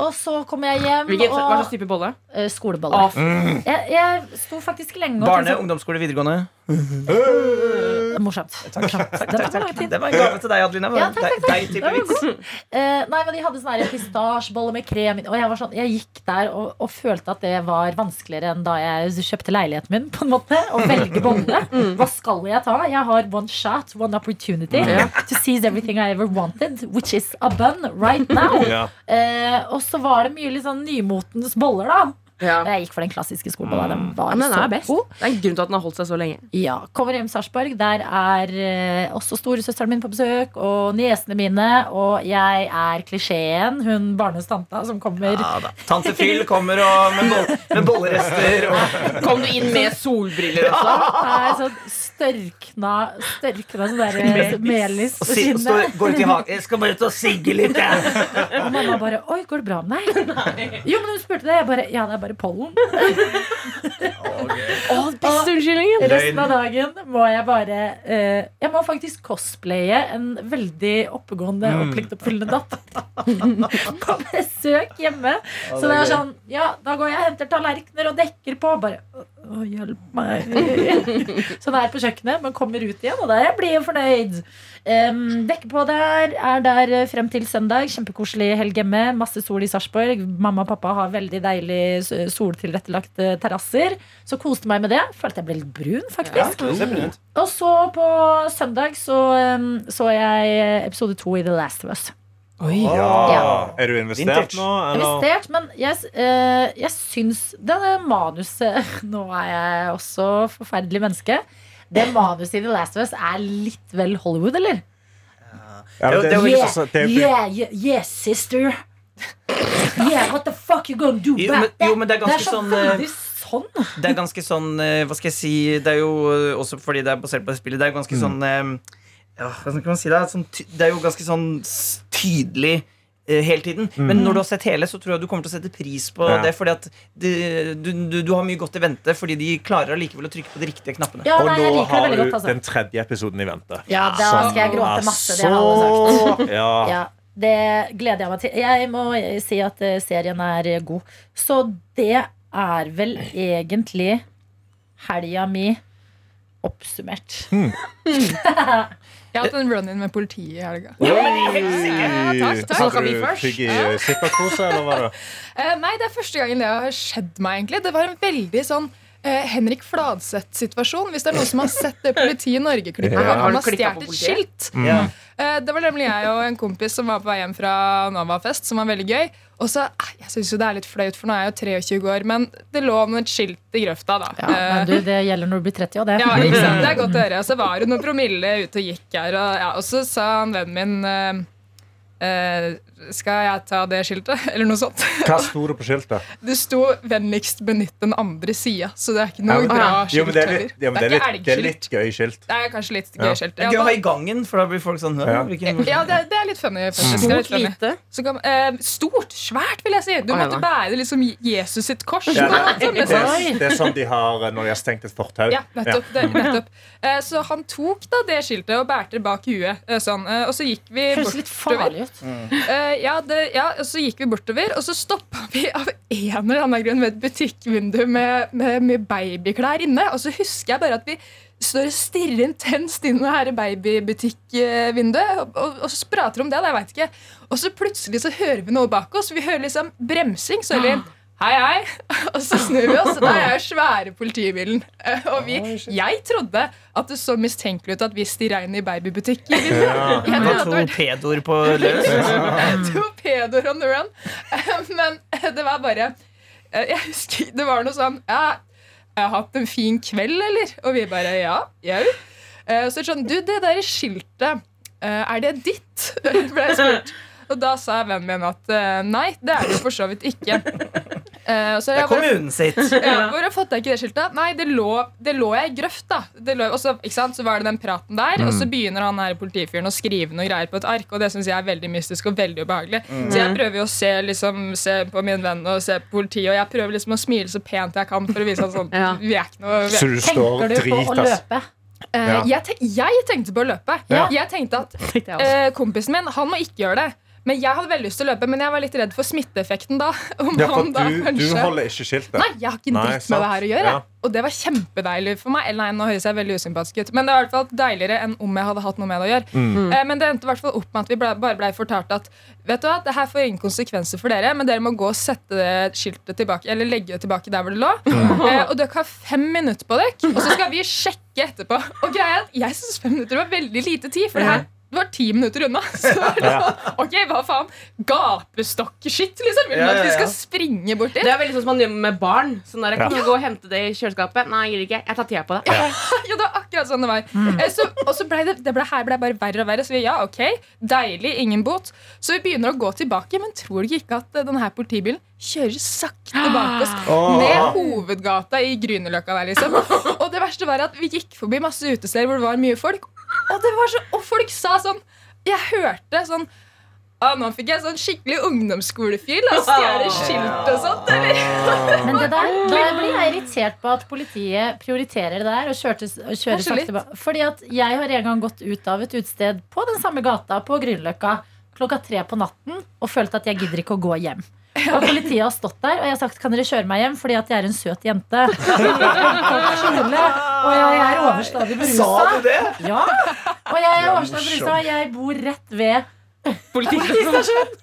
Og så kommer jeg hjem Hvilken, hva og slags type bolle? Skoleboller Skolebolle. Jeg, jeg sto faktisk lenge og Barne, tenkte ungdomsskole, videregående. Morsomt. morsomt. Det var så lang tid. Det var en gave til deg, Adelina. Ja, takk, takk, takk. Deg type vits. Eh, nei, men De hadde sånn her pistasjebolle med krem i. Og jeg, var sånn, jeg gikk der og, og følte at det var vanskeligere enn da jeg kjøpte leiligheten min. på en måte Å velge bolle. Hva skal jeg ta? Jeg har one shot, one opportunity to seize everything I ever wanted, which is a bun right now. Eh, og så var det mye litt sånn nymotens boller, da. Ja. Jeg gikk for den klassiske skolebolla. Den var men den så er best. god. Det er en grunn til at den har holdt seg så lenge. Ja, Kommer hjem Sarpsborg. Der er eh, også storesøsteren min på besøk, og niesene mine. Og jeg er klisjeen, hun barnestanta som kommer. Ja, da. Tante Phil kommer og, med, boll, med bollerester. Og, Kom du inn med solbriller også? Nei, sånn størkna Størkna sånn der melis og på og kinnet. går ut i hagen. Jeg skal bare ut og sigge litt, jeg. Og mamma bare 'Oi, går det bra med deg?' Jo, men hun spurte det. Jeg bare 'Ja, det er bare pollen'. Å, beste unnskyldningen! Resten av dagen må jeg bare eh, Jeg må faktisk cosplaye en veldig oppegående og pliktoppfyllende datter på besøk hjemme. Så det er sånn Ja, da går jeg og henter tallerkener og dekker på. Bare Å, hjelp meg. Sånn er på kjøkkenet, men kommer ut igjen, og da blir jeg fornøyd. Um, dekker på der, er der eh, frem til søndag. Kjempekoselig helg hjemme. Masse sol i Sarpsborg. Mamma og pappa har veldig deilig soltilrettelagte terrasser. Så koste meg med det. Følte jeg ble litt brun, faktisk. Ut. Og så på søndag så, um, så jeg episode to i The Last of Us. Ja. Ja. Er du investert Vintage. nå, eller? investert, men jeg, eh, jeg syns det manuset Nå er jeg også forferdelig menneske. Det manuset i The Last of Us er litt vel Hollywood, eller? Ja, det, Det er er det yeah, jo yeah, yeah, yes, sister. Yeah, what the fuck you gonna do Jo, back men- jo, men det er ganske så sånn, eh, veldig sånn. Det er ganske sånn eh, Hva skal jeg si Det er jo eh, også fordi det er basert på det spillet. Det er ganske ganske sånn ja, hvordan kan man si det? Sånn, det er jo ganske sånn tydelig eh, hele tiden. Men når du har sett hele, så tror jeg du kommer til å sette pris på Ja. det. Fordi at det, du, du, du har mye godt i vente, fordi de klarer allikevel å trykke på de riktige knappene. Ja, Og nei, nå har du godt, altså. den tredje episoden i vente. Ja, da Som skal jeg gråte masse. Det har alle sagt. Ja. Ja, det gleder jeg meg til. Jeg må si at eh, serien er god. Så det er vel egentlig helga mi oppsummert. Jeg har hatt en run-in med politiet i helga. Oi! takk, takk. Hadde du fikk i zipperkose, eller var det? Eh, nei, det er første gangen det har skjedd meg, egentlig. Det var en veldig sånn eh, Henrik Fladseth-situasjon. Hvis det er noen som har sett det Politiet i Norge-klippet. Ja. hvor Han har stjålet et skilt. Ja. Eh, Det var nemlig jeg og en kompis som var på vei hjem fra Nova-fest, som var veldig gøy. Og så, eh, Jeg syns jo det er litt flaut, for nå er jeg jo 23 år, men det lå med et skilt i grøfta, da. Ja, men du, det gjelder når du blir 30 òg, det. Ja, ikke sant? Det er godt å høre. Og så var det noen promille ute og gikk her. Og, ja, og så sa han vennen min eh, eh, Skal jeg ta det skiltet? Eller noe sånt. Hva sto det på skiltet? Det sto 'vennligst benytt den andre sida', så det er ikke Ja, noe men- bra Jo, skilt heller. det er det er litt, det er litt gøy skilt. Det er kanskje litt Ja. gøy skilt. Det er gøy å ha i gangen, for da blir folk sånn Ja. ja, det, det er litt funny. faktisk. Er Stort, litt lite. Så kan, eh, stort, svært, vil jeg si. Du måtte bære det liksom Jesus sitt kors. Ja, det, er, det er sånn de har eh, når de har stengt et fortau. Ja, nettopp. Det, nettopp. Eh, så han tok da det skiltet og bærte det bak huet. eh, Sånn, eh, og så gikk vi Høres litt farlig ut. Eh, ja, det, ja, og så gikk vi bortover, og så stoppa vi av en eller annen grunn ved et butikkvindu med, med, med babyklær inne. Og så husker jeg bare at vi står og stirrer intenst inn i det her babybutikkvinduet. Og, og, og så prater om det, da, jeg vet ikke. Og så plutselig så hører vi noe bak oss. Vi hører liksom bremsing. Så hører vi Hei, hei. Og så snur vi oss, og der er jo svære politibilen. Eh, Og vi, jeg trodde at det så mistenkelig ut at vi stirra inn i babybutikk. i. Jeg Det var to pedoer på løs. Torpedoer on the run. Men det var bare Jeg husker det var noe sånn ja, Jeg har hatt en fin kveld, eller? Og vi bare ja. Jau. Eh, Så sånn Du, det der skiltet, eh, er det ditt? Ble jeg spurt. Og da sa vennen min at eh, nei, det er det for så vidt ikke. Eh, så Det jeg er bare kommunen sitt. ja, hvor har fått jeg ikke det skiltet? Nei, det lå, det lå jeg i grøft, da. Det lå, og så, ikke sant? så var det den praten der, og så begynner han her politifyren å skrive noe greier på et ark, og det syns jeg er veldig mystisk og veldig ubehagelig. Så jeg prøver jo å se, liksom, se på min venn og se på politiet, og jeg prøver liksom å smile så pent jeg kan for å vise at sånn, Ja. vi er ikke noe vi Så er, du står Tenker du på å løpe? Uh, Ja. jeg, te jeg tenkte på å løpe. Ja. Jeg tenkte at også. eh, kompisen min, han må ikke gjøre det. Men jeg hadde veldig lyst til å løpe, men jeg var litt redd for smitteeffekten da. Om Ja, for da du, du holder ikke skiltet. Nei, jeg har ikke en dritt med det her å gjøre. Ja. Og det var kjempedeilig for meg. Eller nei, nå høres jeg veldig usympatisk ut Men det var i hvert fall deiligere enn om jeg hadde hatt noe med det å gjøre. Mm. Eh, men det endte i hvert fall opp med at vi ble, bare ble fortalt at Vet du hva, det her får ingen konsekvenser for dere, men dere må gå og sette det skiltet tilbake Eller legge det tilbake der hvor det lå. Mm. Eh, og dere har fem minutter på dere, og så skal vi sjekke etterpå. Og greia er at Jeg syns fem minutter var veldig lite tid, for det her det var ti minutter unna. Så ja. ok, hva faen? Gapestokk-shit, liksom. Vil du Ja, at ja, vi skal springe bort dit? Det er veldig sånn som man gjør med barn. Sånn der, kan Ja. du gå og hente det i kjøleskapet? Nei, jeg gidder ikke. Jeg tar tida på det. Ja, det var akkurat sånn det var. Mm. Så, og så ble det, det ble, her ble bare verre og verre. Så vi, ja, ok, deilig, ingen bot. Så vi begynner å gå tilbake, men tror dere ikke at eh, denne politibilen kjører sakte bak oss Åh. ned hovedgata i Grünerløkka der, liksom. Og det verste var at vi gikk forbi masse utesteder hvor det var mye folk, og, det var så, og folk sa sånn Jeg hørte sånn ah, nå fikk jeg sånn skikkelig ungdomsskolefyll og stjele skilt og sånt. Eller? Men det der, da blir jeg irritert på at politiet prioriterer det der og, kjørte, og kjører sakte. Fordi at jeg har en gang gått ut av et utested på den samme gata på Grünerløkka klokka tre på natten og følt at jeg gidder ikke å gå hjem. Og politiet har stått der, og jeg har sagt kan dere kjøre meg hjem fordi at jeg er en søt jente. Og jeg er overstadig berusa. Sa du det? Ja. Og jeg er overstadig berusa, jeg bor rett ved politistasjonen.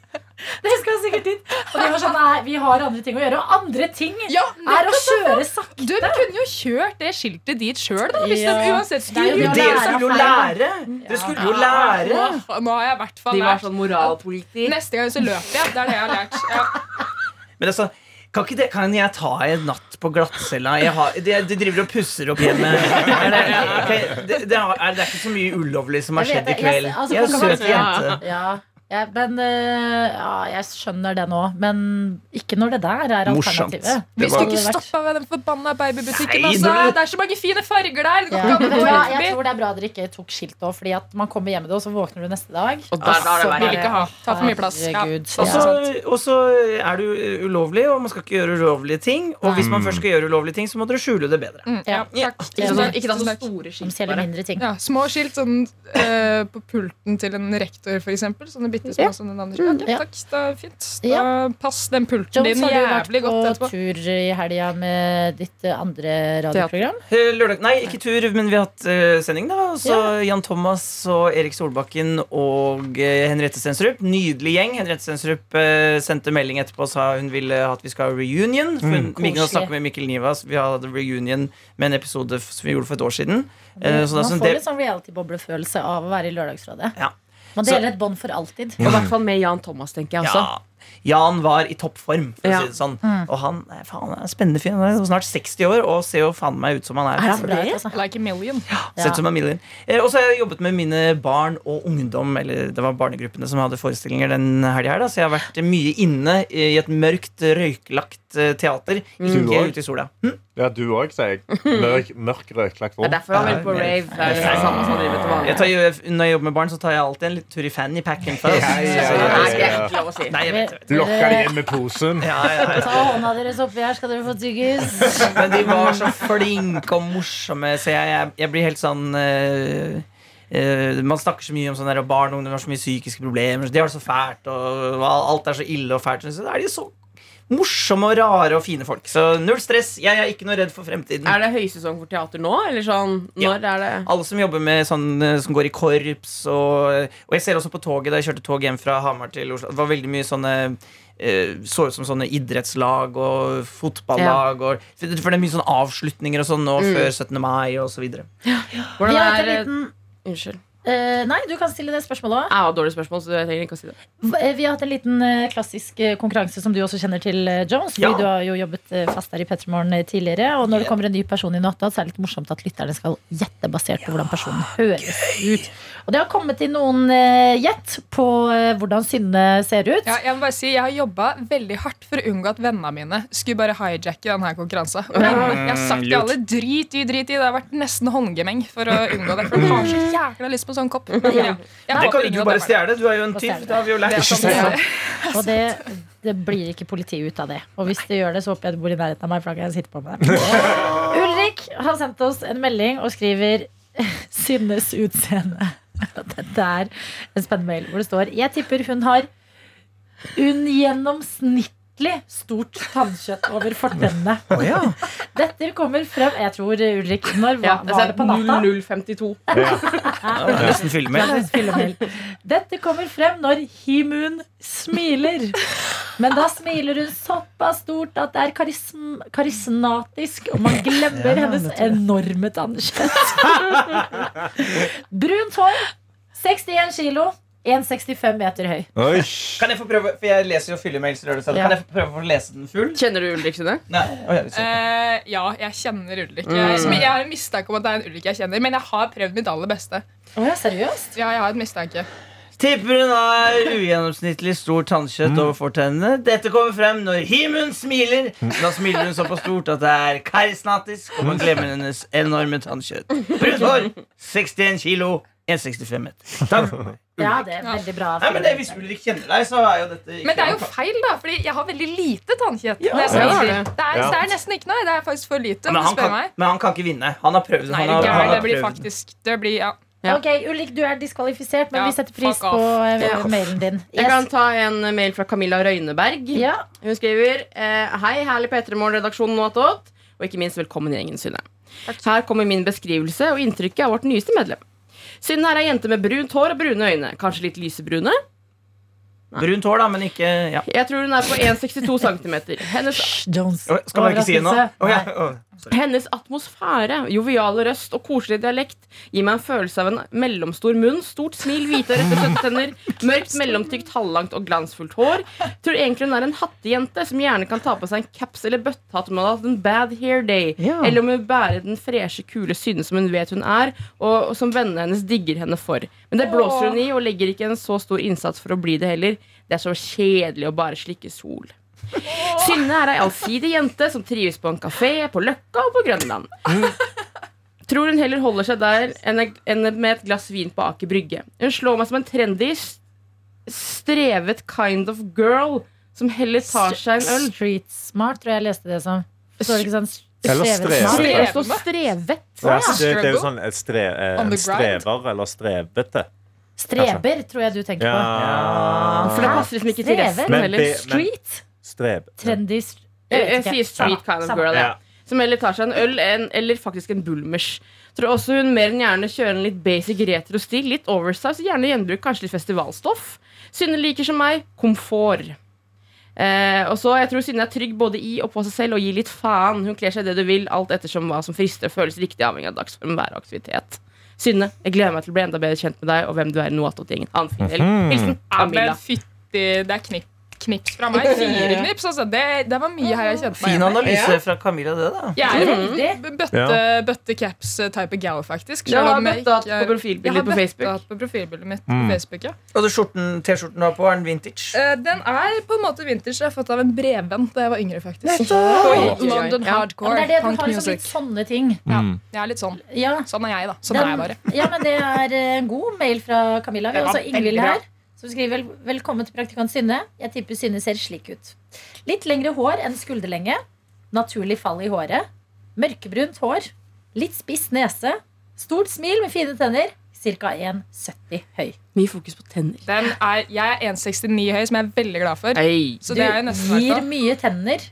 Det skal sikkert inn. Og de var sånn Nei, vi har andre ting å gjøre. Og andre ting Ja, er å kjøre sakte. Du kunne jo kjørt det skiltet dit sjøl, da. Hvis Ja. det uansett Det skulle det Dere skulle jo lære! Dere skulle jo lære! Ja. Nå har jeg i hvert fall De var lært. sånn moralpoliti. Neste gang så løper jeg. Det er det jeg har lært. Ja. Men altså, kan, det, kan jeg ta en natt på glattcella? De, de driver og pusser opp hjemme. Er det, okay, det, det, er, det er ikke så mye ulovlig som har skjedd i kveld. altså, Jeg er en søt jente. Ja. Ja, men øh, ja, jeg skjønner det nå. Men ikke når det der er alternativet. Vi skulle ikke stoppa ved den forbanna babybutikken. Nei, Altså. du- Det er så mange fine farger der! Det Ja, du forbi. Jeg tror det er bra dere ikke tok skilt òg, fordi at man kommer hjem med det, og så våkner du neste dag. Og da- da er det så verre. Vil ikke ha. Ta for mye plass. Ja. Og så, Ja. er det ulovlig, og man skal ikke gjøre ulovlige ting. Og hvis man først skal gjøre ulovlige ting, så må dere skjule det bedre. Mm, ja, Ja. Ikke, Tusen så, ikke store skilt. Ja, små skilt sånn, eh, på pulten til en rektor, for eksempel. Sånne bitte små Ja. som den andre. Ja, Mm, ja. takk, det er fint. Da Ja. Pass den pulten Jones, din har du vært på etterpå. tur i helga med ditt eh, andre radioprogram? Eh, Lørdag, nei, ikke tur, men vi har hatt eh, sending. da Så Jan Thomas og Erik Solbakken og Henriette Stensrup. Nydelig gjeng. Henriette Stensrup sendte melding etterpå og sa hun ville at vi skal ha reunion. For Mm. Mikkel har snakket med Mikkel Nivas. Vi hadde reunion med en episode som vi gjorde for et år siden. Så det er Man sånn får litt sånn reality-boblefølelse av å være i Lørdagsrådet. Ja. Man Så- deler et bånd for alltid. Og i hvert fall med Jan Thomas, tenker jeg også. Ja. Jan var i toppform, for Ja. å si det sånn. Mm. Og han er, faen, er en spennende fyr. Han er snart 60 år og ser jo faen meg ut som han er. Er han det? altså. Like a million. Sett som en million. Eh, og så har jeg jobbet med mine barn og ungdom, eller det var barnegruppene som hadde forestillinger den helga her, da, så jeg har vært mye inne i et mørkt, røyklagt eh, teater. Ikke også? ute i sola. Hm? Ja, du òg, sier jeg. Mørk, mørk røyklagt Det er rom. derfor han vil på rave. Det er det samme som driver til vanlig. Jeg tar, når jeg jobber med barn, så tar jeg alltid en litt tur i fannypacken først. Ja, ja, Nei, ja, det ja, er ja. ikke lov å si. Nei, jeg vet, jeg de inn med posen. Ja, ja, ja. Ta hånda deres oppi her, skal dere få tyggis. Men de var så flinke og morsomme, så jeg, jeg, jeg blir helt sånn uh, Uh, man snakker så mye om sånne der, barn og ungdom har så mye psykiske problemer. De har det så fælt, og alt er så ille og fælt. Så er de så morsomme og rare og fine folk. Så null stress. Jeg er ikke noe redd for fremtiden. Er det høysesong for teater nå? Eller sånn, Ja. er det Alle som jobber med sånn eh, Som går i korps og, og jeg ser også på toget Da jeg kjørte tog hjem fra Hamar til Oslo Det var veldig mye sånne eh, Så ut som sånne idrettslag og fotballag og, for, det er mye sånne avslutninger og sånn nå Mm. Før 17. mai og så videre Vi Hvordan er liten Unnskyld. Eh, Nei, du kan stille det spørsmålet òg. Jeg har dårlig spørsmål, så jeg trenger ikke å si det. Vi har hatt en liten eh, klassisk eh, konkurranse som du også kjenner til, eh, Jones. Ja. du har jo jobbet eh, fast der i Petremorgen eh, tidligere. Og når det kommer en ny person i natta, så er det litt morsomt at lytterne skal gjette basert på hvordan personen høres ut. Og det har kommet inn noen eh, gjett på eh, hvordan Synne ser ut. Ja, jeg må bare si, jeg har jobba veldig hardt for å unngå at vennene mine skulle bare hijacke denne konkurransen. Og jeg, jeg har sagt til alle drit i, drit i. Det har vært nesten håndgemeng for å unngå det. For de har så jækla lyst på sånn kopp. Ja. Det kan du bare stjele Du er jo en tyv. Det har vi jo lært. Og det, det blir ikke politi ut av det. Og hvis det gjør det, så håper jeg du bor i nærheten av meg, for da kan jeg sitte på med det Ulrik har sendt oss en melding og skriver Synnes utseende. Dette er en spennende mail hvor det står Jeg tipper hun har ugjennomsnittlig stort tannkjøtt over fortennene. Oh, ja. Dette kommer frem Jeg tror, Ulrik, når Ja, var, var det på natta? 0052. Det er Nesten fyllemail Dette kommer frem når Himun smiler. Men da smiler hun såpass stort at det er karism karismatisk, og man glemmer Ja, hennes enorme tannkjøtt. Brunt hår, 61 kilo, 1,65 meter høy. Oi. Kan jeg få prøve For jeg leser jo fyllemails. Ja. Kan jeg få prøve å lese den full? Kjenner du Ulrik sine? Nei jeg. Eh, ja, jeg kjenner Ulrik. Jeg, jeg har en mistanke om at det er en Ulrik jeg kjenner, men jeg har prøvd mitt aller beste. Oh, ja, seriøst? Ja, jeg har et mistanke. Tipper hun har ugjennomsnittlig stor tannkjøtt over fortennene. Dette kommer frem når Himun smiler. Da smiler hun såpass stort at det er karismatisk, og man glemmer hennes enorme tannkjøtt. Brunt hår, 61 kilo, 1,65 meter. Takk for meg. Ja, det er veldig bra. Nei, men det, Hvis Ulrik kjenner deg, så er jo dette ikke Men det er jo feil, da, Fordi jeg har veldig lite tannkjøtt. Ja, ja, det er det, er, det er nesten ikke noe. Det er faktisk for lite. men han, spør kan, meg. men han kan ikke vinne. Han har prøvd. Nei, Han har, han det blir prøvd. faktisk Det blir, ja. Ok, Ulrik, du er diskvalifisert, men Ja, vi setter pris på eh, Ja. mailen din. Jeg kan ta en mail fra Camilla Røyneberg. Ja, Hun skriver eh, Hei, herlig P3morgen-redaksjonen Og ikke minst velkommen i gjengen, Synne. Her kommer min beskrivelse og inntrykket av vårt nyeste medlem. Synne er ei jente med brunt hår og brune øyne. Kanskje litt lysebrune. Brunt hår, da, men ikke ja. Jeg tror hun er på 1,62 cm. Hennes Shh, Jones. Skal man ikke si noe? Oh, ja. Hennes atmosfære, joviale røst og koselig dialekt gir meg en følelse av en mellomstor munn, stort smil, hvite og rette søttenner, mørkt, mellomtykt, halvlangt og glansfullt hår. Tror egentlig hun er en hattejente som gjerne kan ta på seg en caps eller bøttehatt om hun har hatt en bad hair day, Ja. eller om hun bærer den freshe, kule synet som hun vet hun er, og, og som vennene hennes digger henne for. Men det blåser hun i, og legger ikke en så stor innsats for å bli det heller. Det er så kjedelig å bare slikke sol. Synne er ei allsidig jente som trives på en kafé på Løkka og på Grønland. Tror hun heller holder seg der enn med et glass vin på Aker Brygge. Hun slår meg som en trendy, strevet kind of girl som heller tar seg en øl. Street smart, tror jeg jeg leste det som. Står det ikke sånn Eller strevet strevet. strevet. Ja, så det, det er jo sånn et stre, eh, en strever eller strevete. Streber, tror jeg du tenker på. Ja. For det passer liksom ikke til resten Men heller. det- Street? Streb. Trendy st- Jeg, jeg sier street kind of girl. Ja. Som heller tar seg en øl en, eller faktisk en bulmers. Tror også hun mer enn gjerne kjører en litt basic retro-stil. Litt oversize, gjerne gjenbruk, kanskje litt festivalstoff. Synne liker som meg komfort. Eh, og så, Jeg tror Synne er trygg både i og på seg selv og gir litt faen. Hun kler seg det du vil, alt ettersom hva som frister og føles riktig avhengig av dagsform, vær og aktivitet. Synne, jeg gleder meg til å bli enda bedre kjent med deg og hvem du er i Noatot-gjengen. Fin. Hilsen Ja, men fytti, det er knip, knips fra meg. Fire knips, altså. Det, det var mye her jeg kjente meg Fin analyse fra Camilla, det, da. Jeg er en Veldig. bøtte, bøtte-caps-type gal, faktisk. Du har bøtta ikke er- på profilbildet Jeg har på Facebook. på profilbildet mitt Mm. på Facebook, ja. Og T-skjorten du har på, er den vintage? Eh, Den er på en måte vintage. Jeg har fått av en brevvenn da jeg var yngre, faktisk. London hardcore, Ja, men det er det, du har liksom music. litt sånne ting. Ja, Mm. jeg er litt sånn. Ja, Sånn er jeg, da. Sånn er jeg bare. ja, men det er eh, en god mail fra Camilla. Vi har også Ingvild her. Som skriver vel, 'Velkommen til praktikant Synne'. Jeg tipper Synne ser slik ut. Litt lengre hår enn skulderlenge. Naturlig fall i håret. Mørkebrunt hår. Litt spiss nese. Stort smil med fine tenner. Ca. 1,70 høy. Mye fokus på tenner. Den er, jeg er 1,69 høy, som jeg er veldig glad for. Hey. Så Du det er jo gir mye tenner.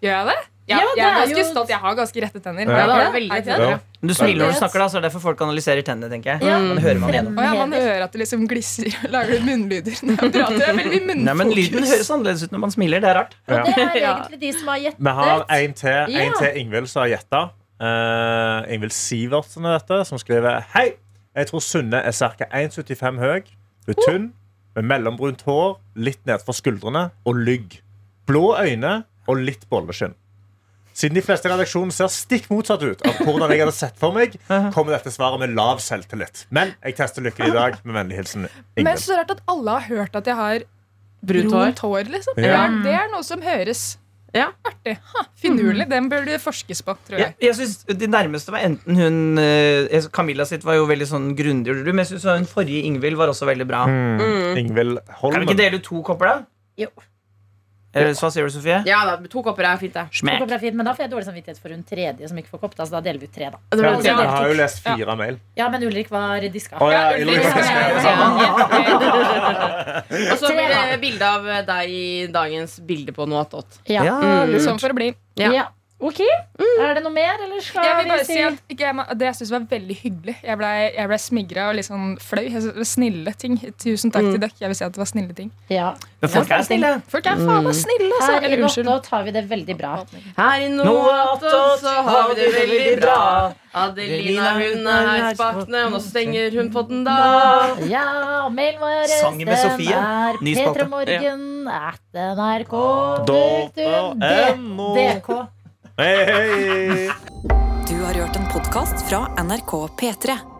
Gjør jeg det? Ja, Ja, jeg er ganske jo- stolt. Jeg har ganske rette tenner. Ja. Ja, du veldig er tenner. Ja. Du smiler når du snakker, da, så det er derfor folk analyserer tennene, tenker jeg. Ja. Men hører man gjennom. Ja, man hører at det liksom glisser og lager munnlyder. når jeg prater. Det er veldig mye Nei, men Lyden høres annerledes ut når man smiler. Det er rart. Og det er egentlig de som har gjettet. Vi har en til, en til Ingvild som har gjetta. Uh, Ingvild Sivertsen er dette, som skriver Hei, jeg tror Sunne er ca. 1,75 høy. Hun er tynn, med mellombrunt hår, litt nedfor skuldrene og lygg. Blå øyne og litt bolleskinn. Siden de fleste i redaksjonen ser stikk motsatt ut av hvordan jeg hadde sett for meg, kommer dette svaret med lav selvtillit. Men jeg tester lykken i dag med vennlig hilsen Men Ingvild. så rart at alle har hørt at jeg har Brunt hår. hår. liksom. Ja. Det, er, det er noe som høres Ja. artig. Ha, Finurlig. Den bør det forskes på, tror Jeg, jeg. jeg synes De nærmeste var enten hun eh, Camilla sitt var jo veldig sånn grundig, men jeg synes hun forrige Ingvild var også veldig bra. Mm. Ingvild Kan vi ikke dele ut to kopper, da? Jo. Hva sier du, Sofie? Ja da, to kopper er fint, det. To kopper er fint, men da får jeg dårlig samvittighet for hun tredje som ikke får kopp. Da, så da deler vi ut tre, da. Ja, tre, Jeg har jo lest fire mail. Ja, men Ulrik var diska. Oh, ja, Ja, Ulrik. Og så blir det bilde av deg i dagens bilde på noe Ja. Ja, Mm. Sånn for det bli. Ja. Ok. Er det noe mer, eller skal Jeg vil bare vi si at ikke, jeg- Det jeg synes var veldig hyggelig. Jeg ble, jeg ble smigra og litt sånn var Snille ting. Tusen takk til dere. Jeg vil si at det var snille ting. Ja. Men folk er snille. Folk er faen meg snille, altså. Her i Eller unnskyld. Lotto tar vi det veldig bra. Her i Noatot så har vi det veldig bra. Adelina hun er her spakne, og nå stenger hun på den da. Ja, mailen vår Sangen med den Sofie. er Ny spalte. p3morgen at nrk Dot NO. DK. Hei, hei. Du har hørt en podkast fra NRK P3.